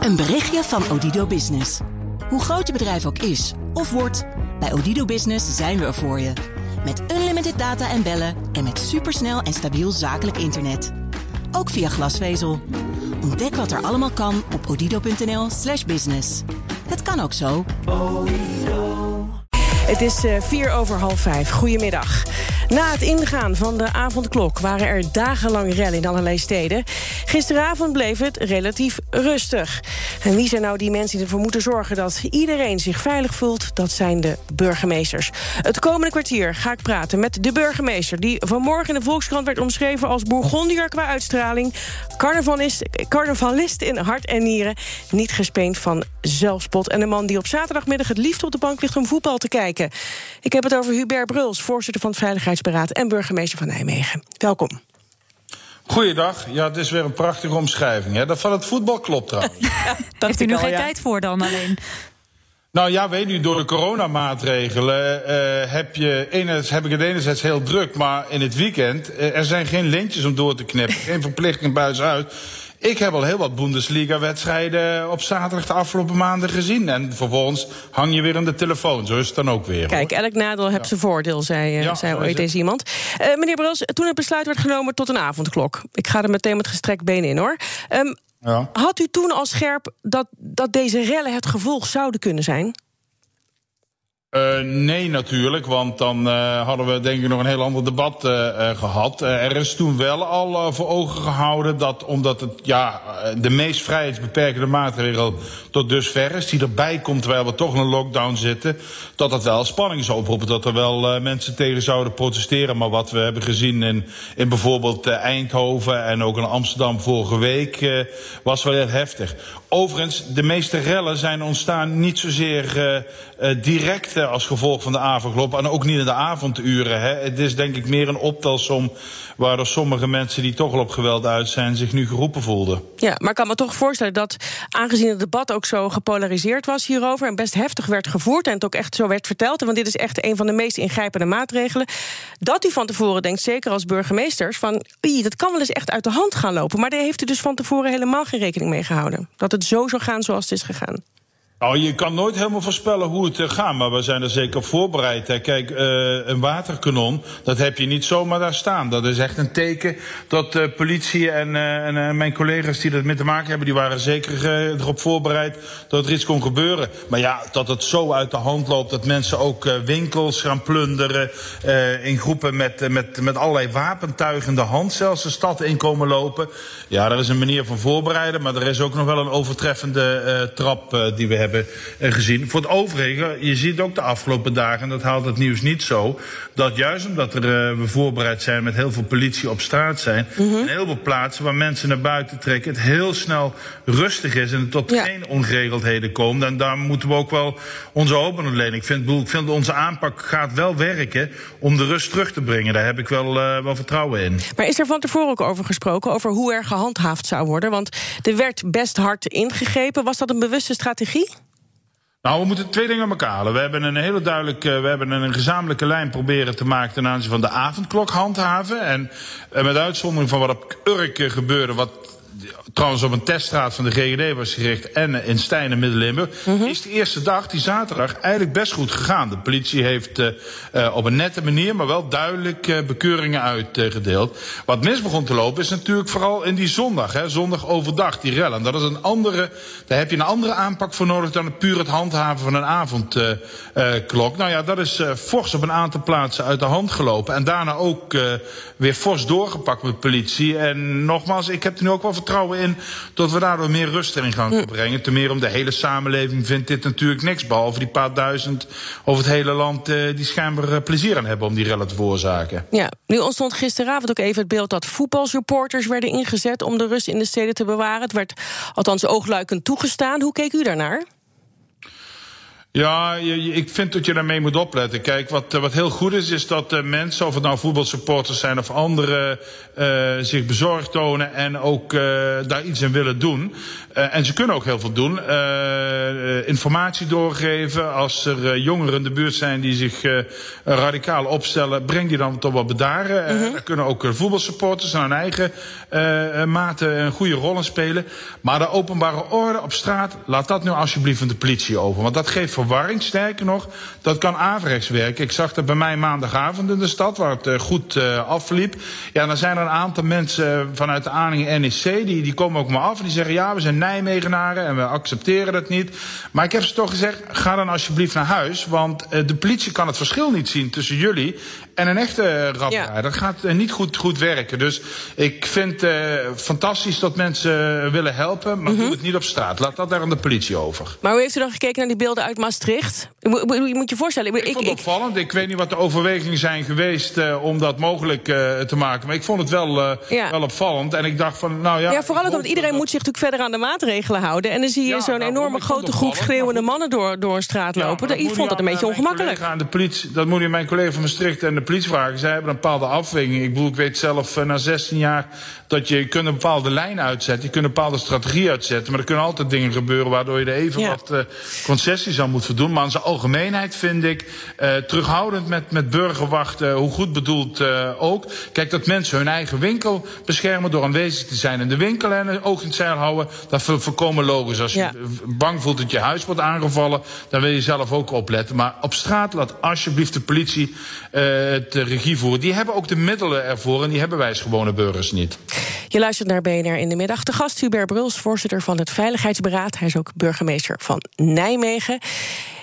Een berichtje van Odido Business. Hoe groot je bedrijf ook is of wordt, bij Odido Business zijn we er voor je. Met unlimited data en bellen en met supersnel en stabiel zakelijk internet. Ook via glasvezel. Ontdek wat er allemaal kan op odido.nl/slash business. Het kan ook zo. Het is uh, vier over half vijf. Goedemiddag. Na het ingaan van de avondklok waren er dagenlang rellen in allerlei steden. Gisteravond bleef het relatief rustig. En wie zijn nou die mensen die ervoor moeten zorgen dat iedereen zich veilig voelt? Dat zijn de burgemeesters. Het komende kwartier ga ik praten met de burgemeester... die vanmorgen in de Volkskrant werd omschreven als Bourgondier qua uitstraling... carnavalist, carnavalist in hart en nieren, niet gespeend van zelfspot... en de man die op zaterdagmiddag het liefst op de bank ligt om voetbal te kijken. Ik heb het over Hubert Bruls, voorzitter van het En burgemeester van Nijmegen. Welkom. Goeiedag. Ja, het is weer een prachtige omschrijving. Hè? Dat van het voetbal klopt trouwens. Ja, dat Heeft u nu geen tijd voor dan alleen? Nou ja, weet u, door de coronamaatregelen uh, heb, je, enerzijds, heb ik het enerzijds heel druk, maar in het weekend, uh, er zijn geen lintjes om door te knippen, geen verplichting buiten ik heb al heel wat Bundesliga-wedstrijden op zaterdag de afgelopen maanden gezien. En vervolgens hang je weer aan de telefoon. Zo is het dan ook weer. Kijk, elk nadeel heeft zijn voordeel, zei, uh, ja, zei ooit eens iemand. Uh, meneer Bros, toen het besluit werd genomen tot een avondklok. Ik ga er meteen met gestrekt benen in, hoor. Um, ja. Had u toen al scherp dat, dat deze rellen het gevolg zouden kunnen zijn? Uh, nee, natuurlijk, want dan uh, hadden we denk ik nog een heel ander debat uh, gehad. er is toen wel al voor ogen gehouden dat, omdat het ja, de meest vrijheidsbeperkende maatregel tot dusver is, die erbij komt terwijl we toch in een lockdown zitten, dat dat wel spanning zou oproepen, dat er wel mensen tegen zouden protesteren. Maar wat we hebben gezien in, in bijvoorbeeld Eindhoven en ook in Amsterdam vorige week, was wel heel heftig. Overigens, de meeste rellen zijn ontstaan niet zozeer direct als gevolg van de avondklok. En ook niet in de avonduren. Hè. Het is denk ik meer een optelsom waardoor sommige mensen die toch al op geweld uit zijn zich nu geroepen voelden. Ja, maar ik kan me toch voorstellen dat aangezien het debat ook zo gepolariseerd was hierover en best heftig werd gevoerd en het ook echt zo werd verteld, want dit is echt een van de meest ingrijpende maatregelen, dat u van tevoren denkt, zeker als burgemeesters, van dat kan wel eens echt uit de hand gaan lopen. Maar daar heeft u dus van tevoren helemaal geen rekening mee gehouden. Dat het zo zou gaan zoals het is gegaan. Nou, je kan nooit helemaal voorspellen hoe het uh, gaat, maar we zijn er zeker voorbereid. Kijk, uh, een waterkanon, dat heb je niet zomaar daar staan. Dat is echt een teken dat uh, politie en, en mijn collega's die dat met te maken hebben, die waren zeker erop voorbereid dat er iets kon gebeuren. Maar ja, dat het zo uit de hand loopt dat mensen ook winkels gaan plunderen in groepen met, met, met allerlei wapentuigen in de hand, zelfs de stad in komen lopen. Ja, dat is een manier van voorbereiden, maar er is ook nog wel een overtreffende trap die we hebben hebben eh, gezien. Voor het overige, je ziet ook de afgelopen dagen, en dat haalt het nieuws niet zo, dat juist omdat er, uh, we voorbereid zijn met heel veel politie op straat zijn, mm -hmm. heel veel plaatsen waar mensen naar buiten trekken, het heel snel rustig is en tot ja. geen ongeregeldheden komen. En daar moeten we ook wel onze hoop aan lenen. Ik vind, ik vind onze aanpak gaat wel werken om de rust terug te brengen. Daar heb ik wel, uh, wel vertrouwen in. Maar is er van tevoren ook over gesproken, over hoe er gehandhaafd zou worden? Want er werd best hard ingegrepen. Was dat een bewuste strategie? Nou, we moeten twee dingen aan elkaar halen. We hebben een hele duidelijke, we hebben een gezamenlijke lijn proberen te maken ten aanzien van de avondklok handhaven. En, en met uitzondering van wat op Urk gebeurde, wat trouwens op een teststraat van de GGD was gericht en in Stijn en Midden-Limburg, mm -hmm. is de eerste dag, die zaterdag, eigenlijk best goed gegaan. De politie heeft uh, uh, op een nette manier, maar wel duidelijk uh, bekeuringen uitgedeeld. Wat mis begon te lopen is natuurlijk vooral in die zondag, hè, zondag overdag, die rellen. Dat is een andere, daar heb je een andere aanpak voor nodig dan puur het handhaven van een avondklok. nou ja, dat is fors op een aantal plaatsen uit de hand gelopen. En daarna ook weer fors doorgepakt met politie. En nogmaals, ik heb er nu ook wel vertrouwen in dat we daardoor meer rust in gaan hm. brengen. Ten meer om de hele samenleving vindt dit natuurlijk niks. Behalve die paar duizend over het hele land uh, die schijnbaar uh, plezier aan hebben om die rellen te veroorzaken. Ja, nu ontstond gisteravond ook even het beeld dat voetbalsupporters werden ingezet om de rust in de steden te bewaren. Het werd althans oogluikend toegestaan. Hoe keek u daarnaar? Ja, ik vind dat je daarmee moet opletten. Kijk, wat, wat heel goed is, is dat uh, mensen, of het nou voetbalsupporters zijn of anderen, uh, zich bezorgd tonen en ook uh, daar iets in willen doen. en ze kunnen ook heel veel doen. informatie doorgeven. Als er jongeren in de buurt zijn die zich radicaal opstellen, breng die dan tot wat bedaren. Mm -hmm. er kunnen ook voetbalsupporters aan hun eigen mate een goede rol in spelen. Maar de openbare orde op straat, laat dat nu alsjeblieft aan de politie over. Want dat geeft verwarring. Sterker nog, dat kan averechts werken. Ik zag dat bij mij maandagavond in de stad, waar het uh, goed uh, afliep. Ja, dan zijn er een aantal mensen vanuit de Aningen NEC, die, die komen ook maar af. En die zeggen, ja, we zijn Nijmegenaren en we accepteren dat niet. Maar ik heb ze toch gezegd, ga dan alsjeblieft naar huis. Want de politie kan het verschil niet zien tussen jullie en een echte rapper. Ja. Dat gaat niet goed, goed werken. Dus ik vind het fantastisch dat mensen willen helpen, maar mm -hmm. doe het niet op straat. Laat dat daar aan de politie over. Maar hoe heeft u dan gekeken naar die beelden uit Maastricht. Je moet je voorstellen. Ik, ik vond het opvallend. Ik weet niet wat de overwegingen zijn geweest uh, om dat mogelijk uh, te maken. Maar ik vond het wel, uh, ja. wel opvallend. En ik dacht van, nou ja. Ja, vooral omdat iedereen moet zich natuurlijk verder aan de maatregelen houden. En dan zie je ja, zo'n nou, enorme grote groep schreeuwende mannen door, door een straat lopen. Ik vond dat een beetje ongemakkelijk. Aan de politie, dat moet je mijn collega van Maastricht en de politie vragen. Zij hebben een bepaalde afweging. Ik bedoel, ik weet zelf na 16 jaar dat je kunt een bepaalde lijn uitzetten. Je kunt een bepaalde strategie uitzetten. Maar er kunnen altijd dingen gebeuren waardoor je er even wat concessies aan moet voldoen. Maar zijn algemeenheid vind ik uh, terughoudend met, met burgerwachten, hoe goed bedoeld uh, ook. Kijk, dat mensen hun eigen winkel beschermen door aanwezig te zijn in de winkel en een oog in het zeil houden, dat voorkomen logisch. Als je bang voelt dat je huis wordt aangevallen, dan wil je zelf ook opletten. Maar op straat laat alsjeblieft de politie het regie voeren. Die hebben ook de middelen ervoor en die hebben wij als gewone burgers niet. Je luistert naar BNR in de middag. De gast Hubert Bruls, voorzitter van het Veiligheidsberaad. Hij is ook burgemeester van Nijmegen.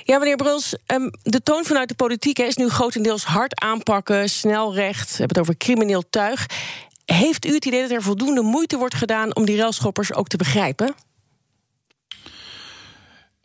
Ja, meneer Bruls, um, de toon vanuit de politiek is nu grotendeels hard aanpakken, snel recht. We hebben het over crimineel tuig. Heeft u het idee dat er voldoende moeite wordt gedaan om die railschoppers ook te begrijpen?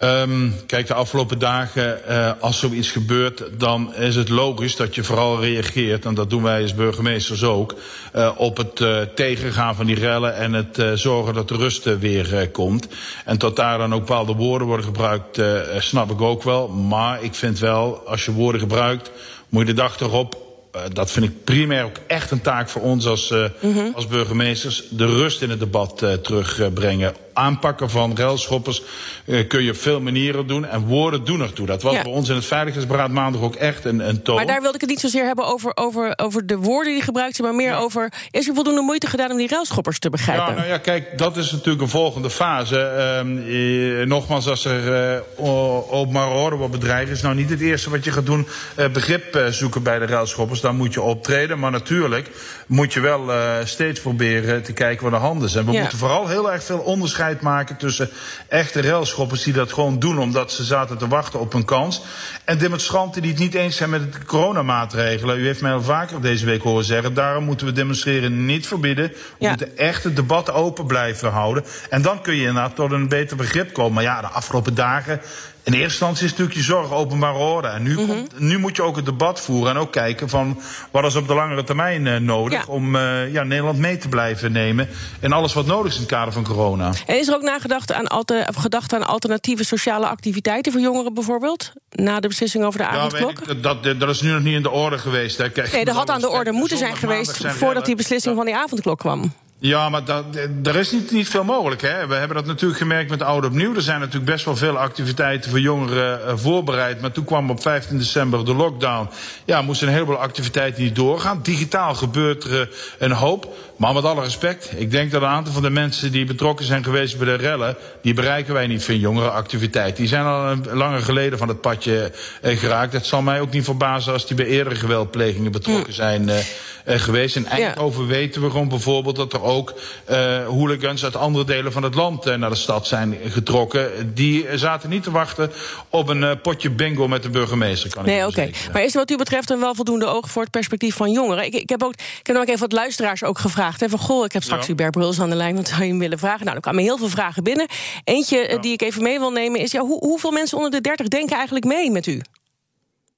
Um, kijk, de afgelopen dagen, uh, als zoiets gebeurt, dan is het logisch dat je vooral reageert, en dat doen wij als burgemeesters ook, uh, op het uh, tegengaan van die rellen en het zorgen dat de rust weer komt. En tot daar dan ook bepaalde woorden worden gebruikt, snap ik ook wel. Maar ik vind wel, als je woorden gebruikt, moet je de dag erop uh, dat vind ik primair ook echt een taak voor ons als, uh, mm -hmm. als burgemeesters. De rust in het debat uh, terugbrengen aanpakken van railschoppers uh, kun je op veel manieren doen. En woorden doen ertoe. Dat was ja. bij ons in het Veiligheidsberaad maandag ook echt een, een toon. Maar daar wilde ik het niet zozeer hebben over, over, over de woorden die gebruikt zijn... maar meer ja. over, is er voldoende moeite gedaan om die railschoppers te begrijpen? Ja, nou ja, kijk, dat is natuurlijk een volgende fase. Uh, eh, nogmaals, als er uh, openbare orde wordt bedreigd... is nou niet het eerste wat je gaat doen, begrip zoeken bij de railschoppers. Dan moet je optreden, maar natuurlijk moet je wel steeds proberen te kijken waar de hand is. En we ja. moeten vooral heel erg veel onderscheid maken tussen echte railschoppers die dat gewoon doen omdat ze zaten te wachten op een kans. En demonstranten die het niet eens zijn met de coronamaatregelen. U heeft mij al vaker deze week horen zeggen, daarom moeten we demonstreren niet verbieden. We ja. moeten echt het debat open blijven houden. En dan kun je inderdaad tot een beter begrip komen. Maar ja, de afgelopen dagen in eerste instantie is natuurlijk je zorg openbare orde. En nu, mm -hmm. komt, nu moet je ook het debat voeren en ook kijken van wat is op de langere termijn uh, nodig ja. om uh, ja, Nederland mee te blijven nemen in alles wat nodig is in het kader van corona. En is er ook nagedacht aan, alter, gedacht aan alternatieve sociale activiteiten voor jongeren bijvoorbeeld? Na de beslissing over de avondklok? Ja, dat, dat, dat, is nu nog niet in de orde geweest. Hè. Kijk, nee, dat had aan de orde moeten zijn geweest voordat die beslissing van die avondklok kwam. Ja, maar dat, er is niet, niet veel mogelijk. Hè? We hebben dat natuurlijk gemerkt met Oud Opnieuw. Er zijn natuurlijk best wel veel activiteiten voor jongeren uh, voorbereid. Maar toen kwam op 15 december de lockdown. Ja, moesten een heleboel activiteiten niet doorgaan. Digitaal gebeurt er uh, een hoop. Maar met alle respect, ik denk dat een aantal van de mensen die betrokken zijn geweest bij de rellen, die bereiken wij niet van jongerenactiviteit. Die zijn al een, langer geleden van het padje uh, geraakt. Het zal mij ook niet verbazen als die bij eerdere geweldplegingen betrokken zijn uh, uh, geweest. In Eindhoven ja. weten we gewoon bijvoorbeeld dat er ook uh, hooligans uit andere delen van het land uh, naar de stad zijn getrokken. Die zaten niet te wachten op een uh, potje bingo met de burgemeester. Kan nee, oké. Okay. Maar is er wat u betreft een wel voldoende oog voor het perspectief van jongeren? Ik, ik heb ook, ik heb ook even wat luisteraars ook gevraagd gevraagd. Hè, van, goh, ik heb straks ja. Hubert Bruls aan de lijn, wat zou je hem willen vragen? Nou, er kwamen heel veel vragen binnen. Eentje ja. die ik even mee wil nemen is... Ja, hoe, hoeveel mensen onder de 30 denken eigenlijk mee met u?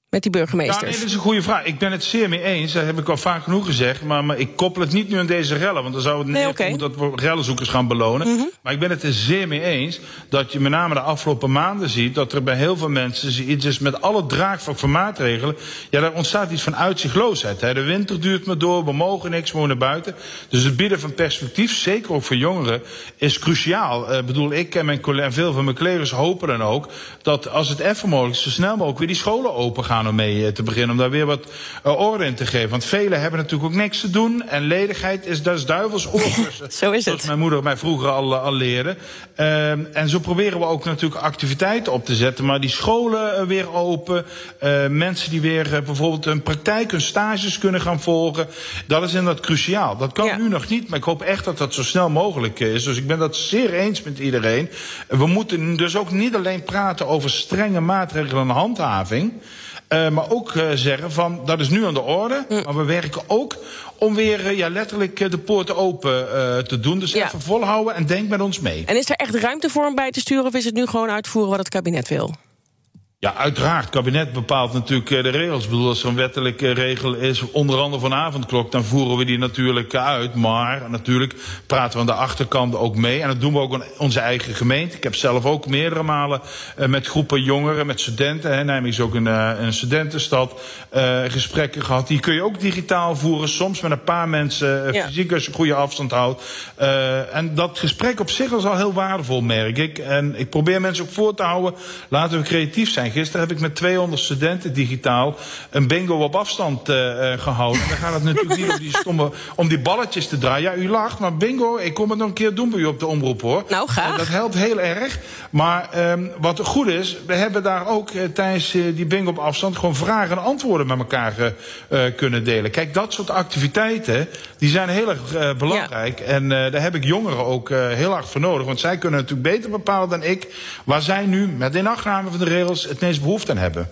Met die burgemeesters? Ja, nee, dat is een goede vraag. Ik ben het zeer mee eens. Dat heb ik al vaak genoeg gezegd. Maar, maar ik koppel het niet nu aan deze rellen. Want dan zou het nee, okay. dat we rellenzoekers gaan belonen. Mhm. Maar ik ben het er zeer mee eens dat je met name de afgelopen maanden ziet... dat er bij heel veel mensen iets is met alle draagvlak van maatregelen... ja, daar ontstaat iets van uitzichtloosheid. Hè. De winter duurt maar door, we mogen niks, we naar buiten. Dus het bieden van perspectief, zeker ook voor jongeren, is cruciaal. Ik uh, bedoel, ik en, mijn en veel van mijn collega's hopen dan ook... dat als het even mogelijk zo snel mogelijk weer die scholen open gaan om mee eh, te beginnen. Om daar weer wat uh, orde in te geven. Want velen hebben natuurlijk ook niks te doen. En ledigheid is, dat is duivels oorkussen. zo is het. Zoals mijn moeder mij vroeger al, al leerde. Uh, en zo proberen we ook natuurlijk activiteiten op te zetten. Maar die scholen weer open. Uh, mensen die weer bijvoorbeeld hun praktijk, hun stages kunnen gaan volgen. Dat is inderdaad cruciaal. Dat kan ja. nu nog niet. Maar ik hoop echt dat dat zo snel mogelijk is. Dus ik ben dat zeer eens met iedereen. We moeten dus ook niet alleen praten over strenge maatregelen en handhaving. Uh, maar ook uh, zeggen van dat is nu aan de orde. Mm. Maar we werken ook om weer uh, ja, letterlijk de poorten open te doen. Dus ja. even volhouden en denk met ons mee. En is er echt ruimte voor om bij te sturen of is het nu gewoon uitvoeren wat het kabinet wil? Ja, uiteraard. Het kabinet bepaalt natuurlijk de regels. Ik bedoel, als er een wettelijke regel is, onder andere van avondklok, dan voeren we die natuurlijk uit. Maar natuurlijk praten we aan de achterkant ook mee. En dat doen we ook in onze eigen gemeente. Ik heb zelf ook meerdere malen uh, met groepen jongeren, met studenten. Hè, Nijmegen is ook een, een studentenstad. Uh, gesprekken gehad. Die kun je ook digitaal voeren. Soms met een paar mensen ja. fysiek als je een goede afstand houdt. en dat gesprek op zich is al heel waardevol, merk ik. En ik probeer mensen ook voor te houden. Laten we creatief zijn. Gisteren heb ik met 200 studenten digitaal een bingo op afstand uh, gehouden. En dan gaat het natuurlijk niet om die stomme, om die balletjes te draaien. Ja, u lacht, maar bingo, ik kom het nog een keer doen bij u op de omroep hoor. Nou, graag. Uh, dat helpt heel erg. Maar um, wat goed is, we hebben daar ook uh, tijdens die bingo op afstand gewoon vragen en antwoorden met elkaar kunnen delen. Kijk, dat soort activiteiten, die zijn heel erg belangrijk. Ja. En daar heb ik jongeren ook heel erg voor nodig. Want zij kunnen natuurlijk beter bepalen dan ik waar zij nu met inachtname van de regels het behoefte aan hebben.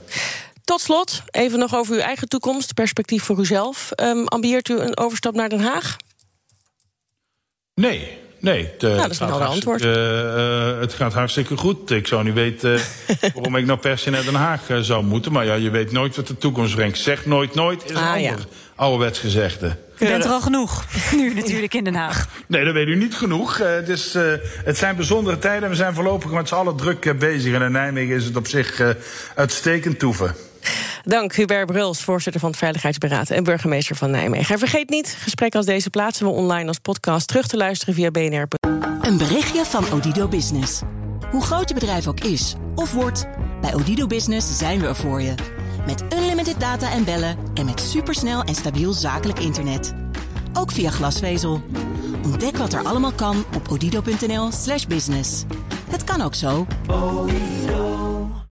Tot slot, even nog over uw eigen toekomst, perspectief voor uzelf. Um, ambieert u een overstap naar Den Haag? Nee, Nee, het, nou, dat is een antwoord. Uh, uh, het gaat hartstikke goed. Ik zou niet weten waarom ik nou per se naar Den Haag uh, zou moeten. Maar ja, je weet nooit wat de toekomst brengt. Zeg nooit nooit is ah, een ander ja. ouderwets gezegde. U bent er al genoeg, nu natuurlijk in Den Haag. Nee, dat weet u niet genoeg. het, is, het zijn bijzondere tijden. We zijn voorlopig met z'n allen druk bezig. En in Nijmegen is het op zich uitstekend toeven. Dank Hubert Bruls, voorzitter van het Veiligheidsberaad en burgemeester van Nijmegen. En vergeet niet, gesprekken als deze plaatsen we online als podcast terug te luisteren via BNR. Een berichtje van Odido Business. Hoe groot je bedrijf ook is of wordt, bij Odido Business zijn we er voor je. Met unlimited data en bellen en met supersnel en stabiel zakelijk internet. Ook via glasvezel. Ontdek wat er allemaal kan op odido.nl/slash business. Het kan ook zo.